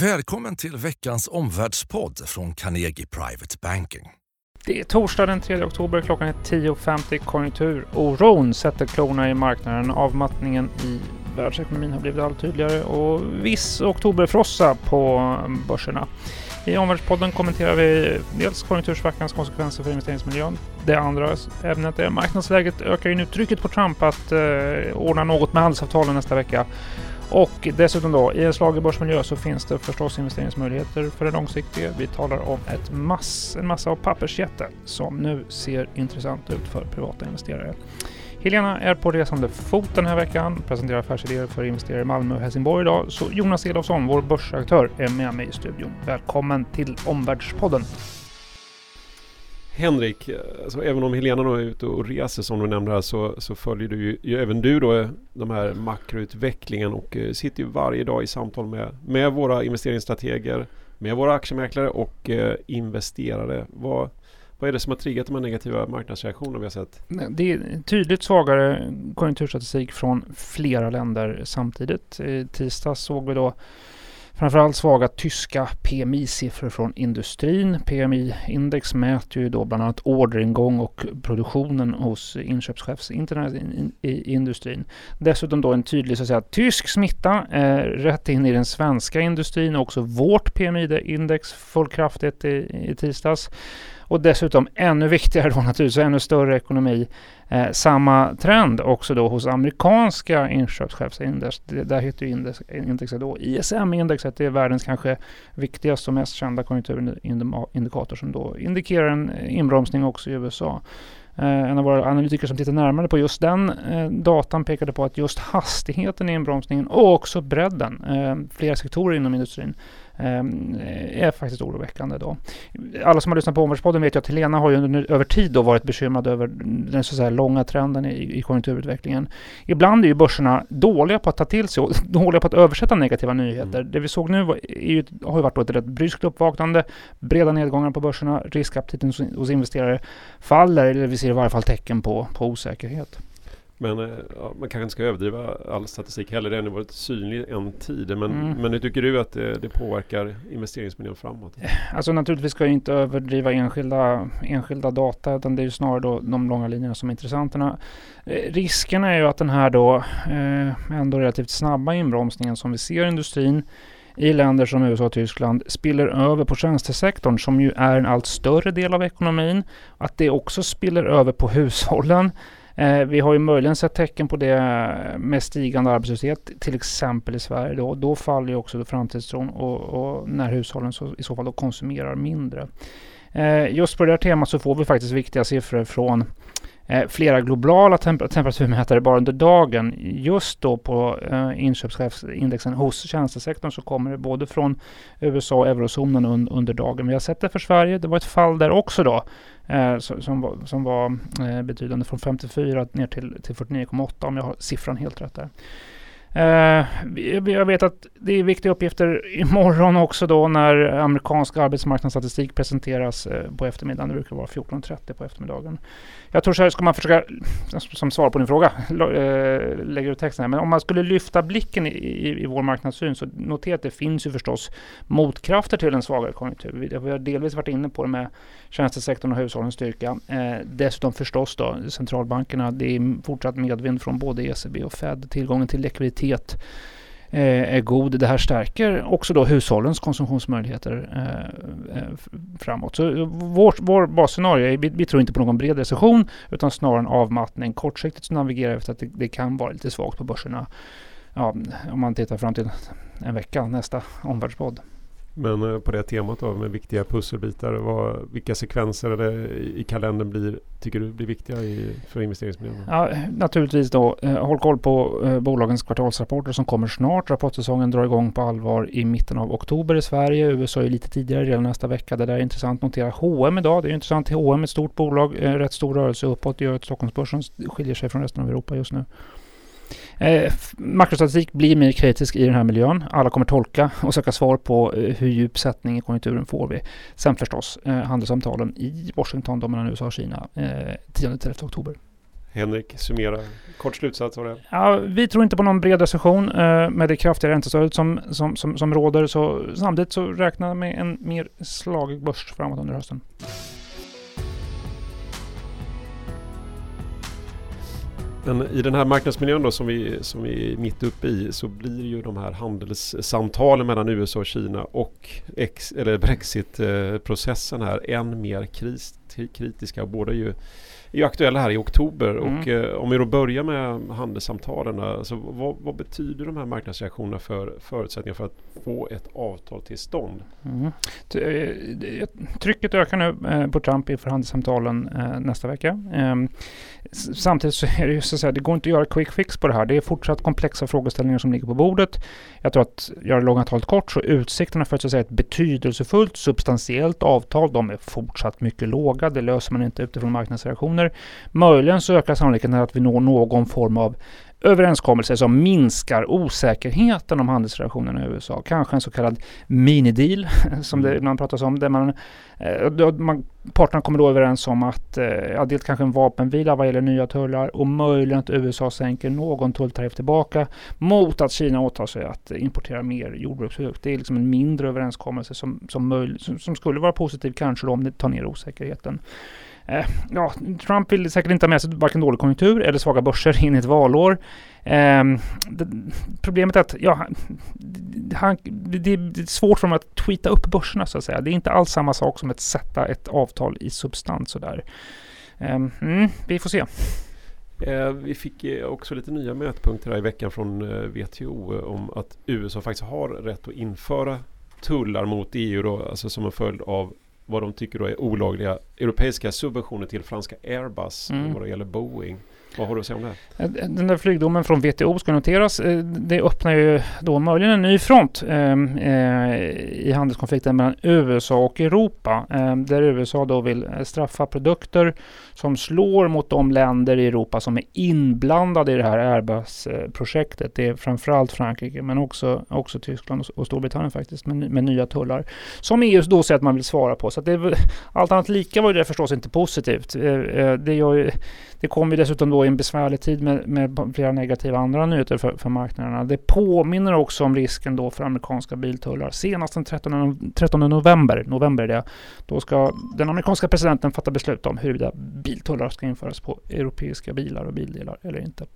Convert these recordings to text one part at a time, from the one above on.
Välkommen till veckans omvärldspodd från Carnegie Private Banking. Det är torsdag den 3 oktober, klockan är 10.50. Konjunkturoron sätter klorna i marknaden. Avmattningen i världsekonomin har blivit allt tydligare och viss oktoberfrossa på börserna. I omvärldspodden kommenterar vi dels konjunktursvackans konsekvenser för investeringsmiljön. Det andra ämnet är marknadsläget ökar ju nu trycket på Trump att eh, ordna något med handelsavtalen nästa vecka. Och dessutom då, i en slagig börsmiljö så finns det förstås investeringsmöjligheter för det långsiktiga. Vi talar om ett mass, en massa av pappersjättar som nu ser intressant ut för privata investerare. Helena är på resande fot den här veckan, presenterar affärsidéer för investerare i Malmö och Helsingborg idag. Så Jonas Elofsson, vår börsaktör, är med mig i studion. Välkommen till Omvärldspodden! Henrik, alltså även om Helena då är ute och reser som du nämnde här så, så följer du ju, ju, även du då eh, de här makroutvecklingen och eh, sitter ju varje dag i samtal med, med våra investeringsstrateger, med våra aktiemäklare och eh, investerare. Vad, vad är det som har triggat de här negativa marknadsreaktionerna vi har sett? Det är tydligt svagare konjunkturstatistik från flera länder samtidigt. I tisdags såg vi då Framförallt svaga tyska PMI-siffror från industrin. PMI-index mäter ju då bland annat orderingång och produktionen hos inköpschefsinternet i industrin. Dessutom då en tydlig så att säga, tysk smitta eh, rätt in i den svenska industrin och också vårt PMI-index föll kraftigt i, i tisdags. Och dessutom ännu viktigare då naturligtvis, ännu större ekonomi. Eh, samma trend också då hos amerikanska inköpschefsindex. där heter index, indexet då ISM-indexet. Det är världens kanske viktigaste och mest kända konjunkturindikator som då indikerar en eh, inbromsning också i USA. Eh, en av våra analytiker som tittar närmare på just den eh, datan pekade på att just hastigheten i inbromsningen och också bredden, eh, flera sektorer inom industrin, är faktiskt oroväckande. Då. Alla som har lyssnat på Omvärldspodden vet ju att Helena har ju under, över tid då varit bekymrad över den så säga, långa trenden i, i konjunkturutvecklingen. Ibland är ju börserna dåliga på att ta till sig och dåliga på att översätta negativa nyheter. Mm. Det vi såg nu var, ju, har ju varit ett rätt bryskt uppvaknande, breda nedgångar på börserna, riskaptiten hos, hos investerare faller, eller vi ser i varje fall tecken på, på osäkerhet. Men eh, ja, man kanske inte ska överdriva all statistik heller. Det har varit synlig en tid. Men, mm. men hur tycker du att det, det, påverkar investeringsmiljön framåt? Alltså naturligtvis ska jag inte överdriva enskilda, enskilda data. Utan det är ju snarare då de långa linjerna som är intressanterna. Eh, riskerna är ju att den här då eh, ändå relativt snabba inbromsningen som vi ser i industrin i länder som USA och Tyskland spiller över på tjänstesektorn som ju är en allt större del av ekonomin. Att det också spiller över på hushållen Eh, vi har ju möjligen sett tecken på det med stigande arbetslöshet, till exempel i Sverige. Då, då faller ju också framtidstron och, och när hushållen så, i så fall då konsumerar mindre. Eh, just på det här temat så får vi faktiskt viktiga siffror från Eh, flera globala temp temperaturmätare bara under dagen. Just då på eh, inköpschefsindexen hos tjänstesektorn så kommer det både från USA och eurozonen un under dagen. Vi har sett det för Sverige. Det var ett fall där också då eh, som, var, som var eh, betydande från 54 ner till, till 49,8 om jag har siffran helt rätt där. Uh, jag vet att det är viktiga uppgifter imorgon också då när amerikansk arbetsmarknadsstatistik presenteras uh, på eftermiddagen. Det brukar vara 14.30 på eftermiddagen. Jag tror så här, ska man försöka, som svar på din fråga, uh, eh, lägger ut texten här, men om man skulle lyfta blicken i, i, i vår marknadssyn så notera att det finns ju förstås motkrafter till en svagare konjunktur. Vi, vi har delvis varit inne på det med tjänstesektorn och hushållens styrka. dessutom förstås då centralbankerna. Det är fortsatt medvind från både ECB och Fed. Tillgången till likviditet likviditet eh, är god. Det här stärker också då hushållens konsumtionsmöjligheter eh, eh framåt. Så eh, vår, vår basscenario är vi, vi tror inte på någon bred recession utan snarare en avmattning. Kortsiktigt så navigerar vi efter att det, det kan vara lite svagt på börserna. Ja, om man tittar fram till en vecka, nästa omvärldspodd. Men eh, på det temat då med viktiga pusselbitar. Vad, vilka sekvenser eller i kalendern blir, tycker du blir viktiga i, för investeringsmiljön? Ja, naturligtvis då. Eh, håll koll på eh, bolagens kvartalsrapporter som kommer snart. Rapportsäsongen drar igång på allvar i mitten av oktober i Sverige. USA är lite tidigare redan nästa vecka. Det där är intressant notera. H&M idag. Det är intressant. H&M är ett stort bolag. Rätt stor rörelse uppåt. Det gör att Stockholmsbörsen skiljer sig från resten av Europa just nu. Eh, makrostatistik blir mer kritisk i den här miljön. Alla kommer tolka och söka svar på eh, hur djup sättning i konjunkturen får vi. Sen förstås eh, handelssamtalen i Washington mellan USA och Kina eh, 10-11 oktober. Henrik, summera kort slutsats av det. Ja, vi tror inte på någon bred recession eh, med det kraftiga räntestödet som, som, som, som råder. Så samtidigt så räknar med en mer slagig börs framåt under hösten. Men i den här marknadsmiljön då som vi, som vi är mitt uppe i så blir ju de här handelssamtalen mellan USA och Kina och ex, eller Brexit-processen eh, här än mer kris, kritiska. Båda ju är aktuella här i oktober mm. och eh, om vi då börjar med handelssamtalen. Alltså, vad, vad, betyder de här marknadsreaktionerna för förutsättningar för att få ett avtal till stånd? Mm. Eh, trycket ökar nu på Trump inför handelssamtalen nästa vecka. Ehm, samtidigt så är det ju så att säga, det går inte att göra quick fix på det här. Det är fortsatt komplexa frågeställningar som ligger på bordet. Jag tror att, göra långa talet kort, så utsikterna för att, så att säga, ett betydelsefullt substantiellt avtal, de är fortsatt mycket låga. Det löser man inte utifrån marknadsreaktioner. Möjligen så ökar sannolikheten att vi når någon form av överenskommelser som minskar osäkerheten om handelsrelationerna i USA. Kanske en så kallad minideal som det mm. ibland pratas om. Där man, eh, man, parterna kommer då överens om att eh, ja, dels kanske en vapenvila vad gäller nya tullar och möjligen att USA sänker någon tulltariff tillbaka mot att Kina åtar sig att importera mer jordbruksprodukter. Det är liksom en mindre överenskommelse som, som, som, som skulle vara positiv kanske då om det tar ner osäkerheten. Eh, ja, Trump vill säkert inte ha med sig varken dålig konjunktur eller svaga börser in i ett valår. Eh, det, problemet är att ja, han, det, det, är svårt för honom att tweeta upp börserna så att säga. Det är inte alls samma sak som att sätta ett avtal i substans sådär. Eh, mm, vi får se. Eh, vi fick eh, också lite nya mätpunkter här i veckan från eh, WTO eh, om att USA faktiskt har rätt att införa tullar mot EU då, alltså som en följd av vad de tycker då är olagliga europeiska subventioner till franska Airbus mm. vad det gäller Boeing. Vad har du att säga om det? Eh, den där flygdomen från WTO ska noteras. Eh, det öppnar ju då möjligen en ny front ehm, eh, i handelskonflikten mellan USA och Europa. Ehm, där USA då vill straffa produkter som slår mot de länder i Europa som är inblandade i det här Airbus-projektet. Det är framförallt Frankrike men också, också Tyskland och Storbritannien faktiskt med, med nya tullar. Som EU då säger att man vill svara på. Så det, allt annat lika var det förstås inte positivt. Det, gör, det kommer dessutom då i en besvärlig tid med, med flera negativa andra nyheter för, för marknaderna. Det påminner också om risken då för amerikanska biltullar. Senast den 13, 13 november, november det, då ska den amerikanska presidenten fatta beslut om huruvida biltullar ska införas på europeiska bilar och bildelar eller inte.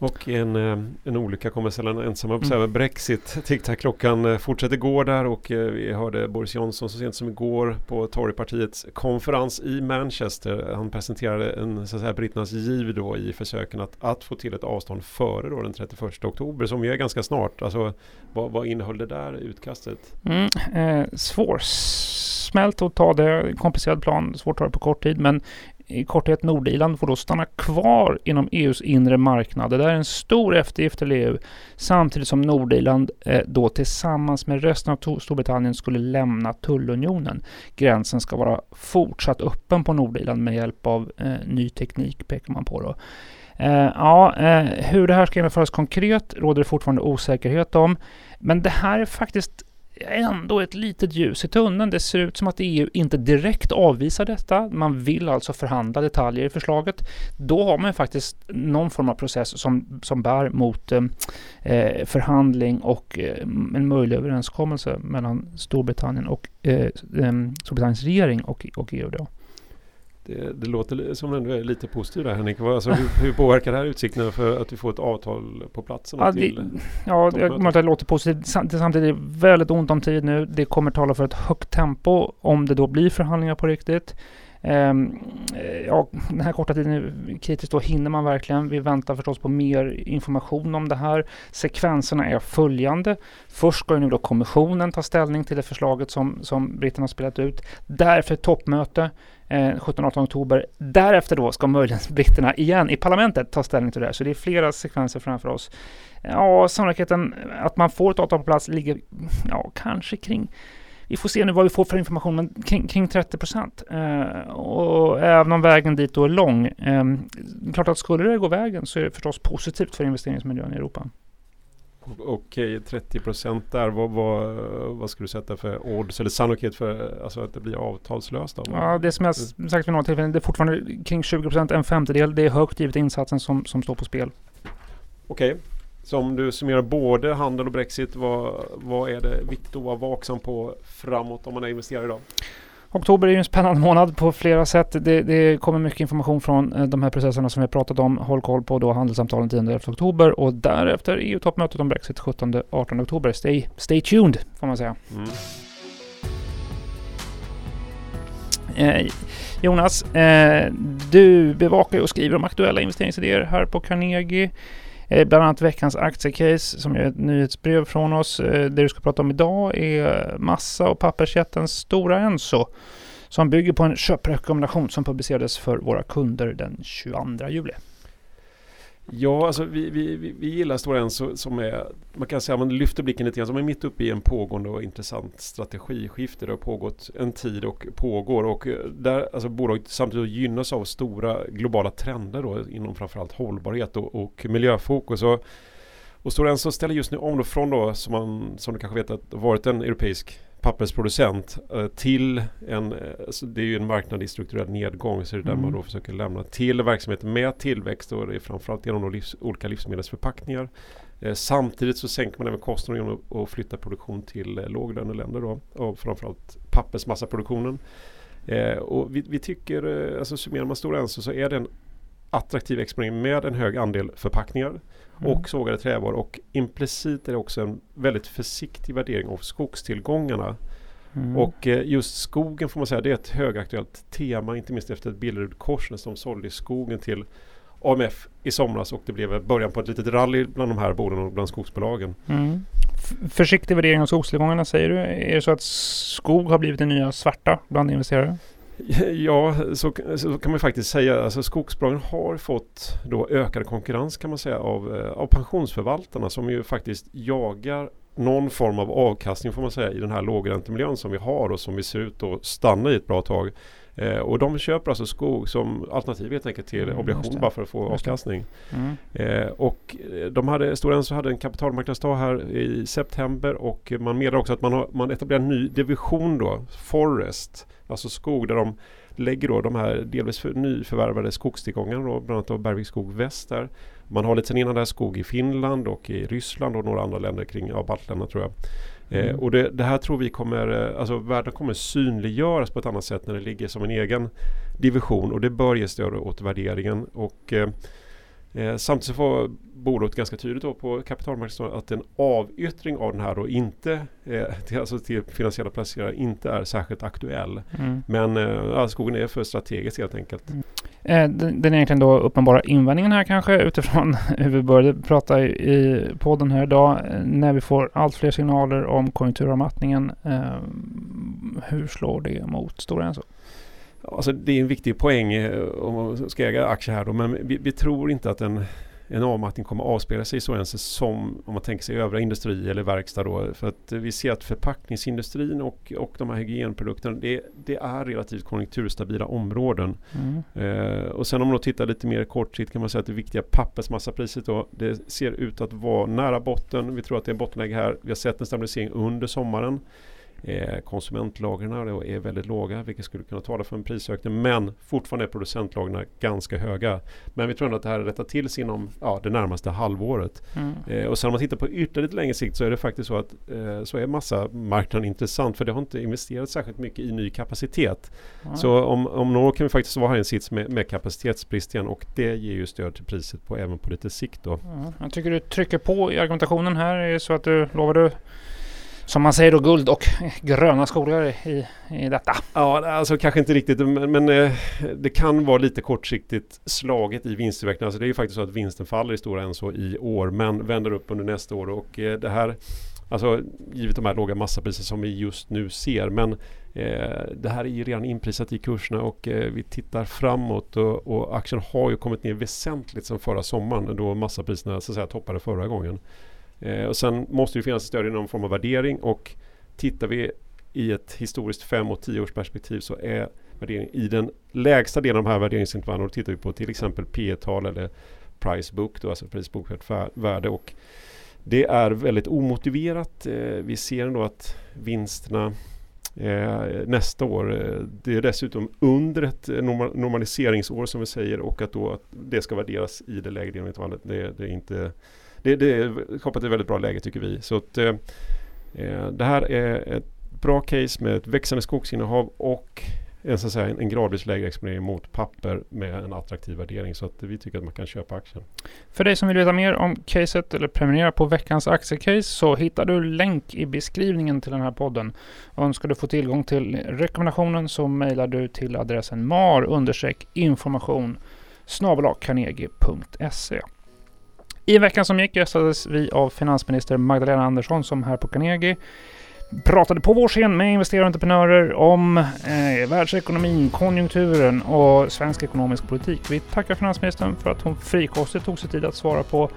Och en, eh, en olycka kommer sällan ensam upp. Mm. Brexit, tic-tac-klockan eh, fortsätter gå där och eh, vi hörde Boris Johnson så sent som igår på Torypartiets konferens i Manchester. Han presenterade en så att säga britternas giv då i försöken att, att få till ett avstånd före då den 31 oktober som ju är ganska snart. Alltså vad, vad innehöll det där utkastet? Mm, eh, svårsmält att ta det, komplicerad plan, svårt att ta det på kort tid men i korthet Nordirland får då stanna kvar inom EUs inre marknad. Det där är en stor eftergift till EU samtidigt som Nordirland eh, då tillsammans med resten av Storbritannien skulle lämna tullunionen. Gränsen ska vara fortsatt öppen på Nordirland med hjälp av eh, ny teknik pekar man på då. Eh, ja, eh, hur det här ska genomföras konkret råder det fortfarande osäkerhet om. Men det här är faktiskt ändå ett litet ljus i tunneln. Det ser ut som att EU inte direkt avvisar detta. Man vill alltså förhandla detaljer i förslaget. Då har man faktiskt någon form av process som, som bär mot eh, eh, förhandling och eh, en möjlig överenskommelse mellan Storbritannien och eh, eh Storbritanniens regering och, och EU. Då. Det, det, låter som ändå är lite positivt där Henrik. Alltså, hur, hur, påverkar det här utsikterna för att vi får ett avtal på plats? Ja, det, ja det, det låter positivt. Samtidigt är det väldigt ont om tid nu. Det kommer tala för ett högt tempo om det då blir förhandlingar på riktigt. Ehm, ja, den här korta tiden är kritisk, då hinner man verkligen. Vi väntar förstås på mer information om det här. Sekvenserna är följande. Först ska ju nu då kommissionen ta ställning till det förslaget som, som britterna har spelat ut. Därför toppmöte eh, 17-18 oktober. Därefter då ska möjligen britterna igen i parlamentet ta ställning till det här. Så det är flera sekvenser framför oss. Ja, sannolikheten att man får ett avtal på plats ligger ja, kanske kring vi får se nu vad vi får för information, men kring, kring 30 procent. Eh, och även om vägen dit då är lång. Eh, klart att skulle det gå vägen så är det förstås positivt för investeringsmiljön i Europa. Okej, 30 procent där. Vad, vad, vad skulle du sätta för odds eller sannolikhet för alltså, att det blir avtalslöst? Då? Ja, det som jag sagt vid några tillfällen, det är fortfarande kring 20 procent, en femtedel. Det är högt givet insatsen som, som står på spel. Okej, så om du summerar både handel och Brexit, vad, vad är det viktigt att vara vaksam på framåt om man är investerare idag? Oktober är ju en spännande månad på flera sätt. Det, det, kommer mycket information från eh, de här processerna som vi har pratat om. Håll koll på då handelssamtalen 10-11 oktober och därefter EU-toppmötet om Brexit 17-18 oktober. Stay, stay tuned får man säga. Mm. Eh, Jonas, eh, du bevakar och skriver om aktuella investeringsidéer här på Carnegie. Eh, bland annat veckans aktiecase som är ett nyhetsbrev från oss. Eh, det du ska prata om idag är massa och pappersjätten Stora Enso som bygger på en köprekommendation som publicerades för våra kunder den 22 juli. Ja, alltså vi, vi, vi gillar Stora Enso som är, man kan säga, man lyfter blicken lite grann, som är mitt uppe i en pågående och intressant strategiskifte. Det har pågått en tid och pågår och eh, där alltså bolaget samtidigt gynnas av stora globala trender då, inom framförallt hållbarhet och, och miljöfokus. Och, och Stora Enso ställer just nu om då från då, som, man, som du kanske vet, att varit en europeisk pappersproducent eh, till en, eh, alltså det är ju en marknad i strukturell nedgång så det är där mm. man då försöker lämna till verksamhet med tillväxt och det är framförallt genom livs, olika livsmedelsförpackningar. Eh, samtidigt så sänker man även kostnader genom att flytta produktion till eh, låglöneländer då och framförallt pappersmassaproduktionen. Eh, och vi, vi tycker, eh, alltså summerar man Stora Enso så är det en attraktiv exponering med en hög andel förpackningar mm. och sågade trävaror och implicit är det också en väldigt försiktig värdering av skogstillgångarna. Mm. Och eh, just skogen får man säga det är ett högaktuellt tema inte minst efter att Billerud Korsnäs de sålde skogen till AMF i somras och det blev början på ett litet rally bland de här bolagen och bland skogsbolagen. Mm. Försiktig värdering av skogstillgångarna säger du. Är det så att skog har blivit det nya svarta bland investerare? Ja, så, så, kan man faktiskt säga. Alltså skogsbolagen har fått då ökad konkurrens kan man säga av, eh, av pensionsförvaltarna som ju faktiskt jagar någon form av avkastning får man säga i den här lågräntemiljön som vi har och som vi ser ut att stanna i ett bra tag. Eh, och de köper alltså skog som alternativ helt enkelt till mm, obligation bara för att få avkastning. Mm. Eh, och eh, de hade, Stora Enso hade en kapitalmarknadsdag här i september och man meddelar också att man, har, man etablerar en ny division då, Forest, alltså skog där de lägger då de här delvis för nyförvärvade skogstillgångarna då, bland annat Bergvik Skog Väst där. Man har lite sen innan där skog i Finland och i Ryssland och några andra länder kring ja, baltländerna tror jag. Eh, mm. Eh, och det, det, här tror vi kommer, eh, alltså världen kommer synliggöras på ett annat sätt när det ligger som en egen division och det bör ge stöd åt värderingen. Och, eh, Eh, samtidigt får bolaget ganska tydligt då på kapitalmarknaden att en avyttring av den här då inte eh, till, alltså till finansiella placerare inte är särskilt aktuell. Mm. Men eh, skogen är för strategisk helt enkelt. Mm. Eh, den, den egentligen då uppenbara invändningen här kanske utifrån hur vi började prata i, podden här idag. Eh, när vi får allt fler signaler om konjunkturavmattningen. Eh, hur slår det mot Stora Enso? Alltså det är en viktig poäng om man ska äga aktier här då, men vi, vi tror inte att en, en avmattning kommer avspela sig så ens som om man tänker sig övriga industri eller verkstad då. För att vi ser att förpackningsindustrin och, och de här hygienprodukterna det, det är relativt konjunkturstabila områden. Mm. Eh, och sen om man då tittar lite mer kortsiktigt kan man säga att det viktiga pappersmassapriset då det ser ut att vara nära botten. Vi tror att det är en bottenläge här. Vi har sett en stabilisering under sommaren. Eh, konsumentlagren är väldigt låga vilket skulle kunna tala för en prisökning men fortfarande är producentlagren ganska höga. Men vi tror ändå att det här rättar till sig inom ja, det närmaste halvåret. Mm. Eh, och sen om man tittar på ytterligare lite längre sikt så är det faktiskt så att eh, så är massamarknaden intressant för det har inte investerats särskilt mycket i ny kapacitet. Mm. Så om, om några år kan vi faktiskt vara här i en sits med, med kapacitetsbrist igen och det ger ju stöd till priset på även på lite sikt då. Mm. Jag tycker du trycker på i argumentationen här. Är det så att du lovar du som man säger då, guld och gröna skogar i, i detta. Ja, alltså kanske inte riktigt, men, men eh, det kan vara lite kortsiktigt slaget i vinstutvecklingen. Alltså det är ju faktiskt så att vinsten faller i Stora Enso i år, men vänder upp under nästa år. Och eh, det här, alltså givet de här låga massapriser som vi just nu ser, men eh, det här är ju redan inprisat i kurserna och eh, vi tittar framåt och, och aktien har ju kommit ner väsentligt sedan förra sommaren då massapriserna så att säga toppade förra gången. Eh, och sen måste det finnas stöd i någon form av värdering och tittar vi i ett historiskt fem och tio års perspektiv så är värdering i den lägsta delen av de här värderingsintervallerna och tittar vi på till exempel P tal eller price book, då, alltså pris bokfört värde. Och det är väldigt omotiverat. Eh, vi ser ändå att vinsterna eh, nästa år, eh, det är dessutom under ett eh, normaliseringsår som vi säger och att då att det ska värderas i det lägre intervallet. Det, det är inte det, det är kopplat till ett väldigt bra läge tycker vi. Så att, eh, eh, det här är ett bra case med ett växande skogsinnehav och en, så att säga, en gradvis lägre exponering mot papper med en attraktiv värdering. Så att vi tycker att man kan köpa aktien. För dig som vill veta mer om caset eller prenumerera på veckans aktiecase så hittar du länk i beskrivningen till den här podden. Och önskar du få tillgång till rekommendationen så mejlar du till adressen mar information carnegie.se. I veckan som gick gästades vi av finansminister Magdalena Andersson som här på Carnegie pratade på vår scen med investerare och entreprenörer om eh, världsekonomin, konjunkturen och svensk ekonomisk politik. Vi tackar finansministern för att hon frikostigt tog sig tid att svara på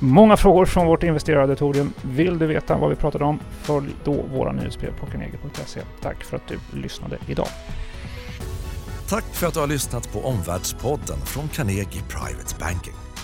många frågor från vårt investerarauditorium. Vill du veta vad vi pratade om? Följ då våra nyhetsbrev på carnegie.se. Tack för att du lyssnade idag. Tack för att du har lyssnat på Omvärldspodden från Carnegie Private Banking.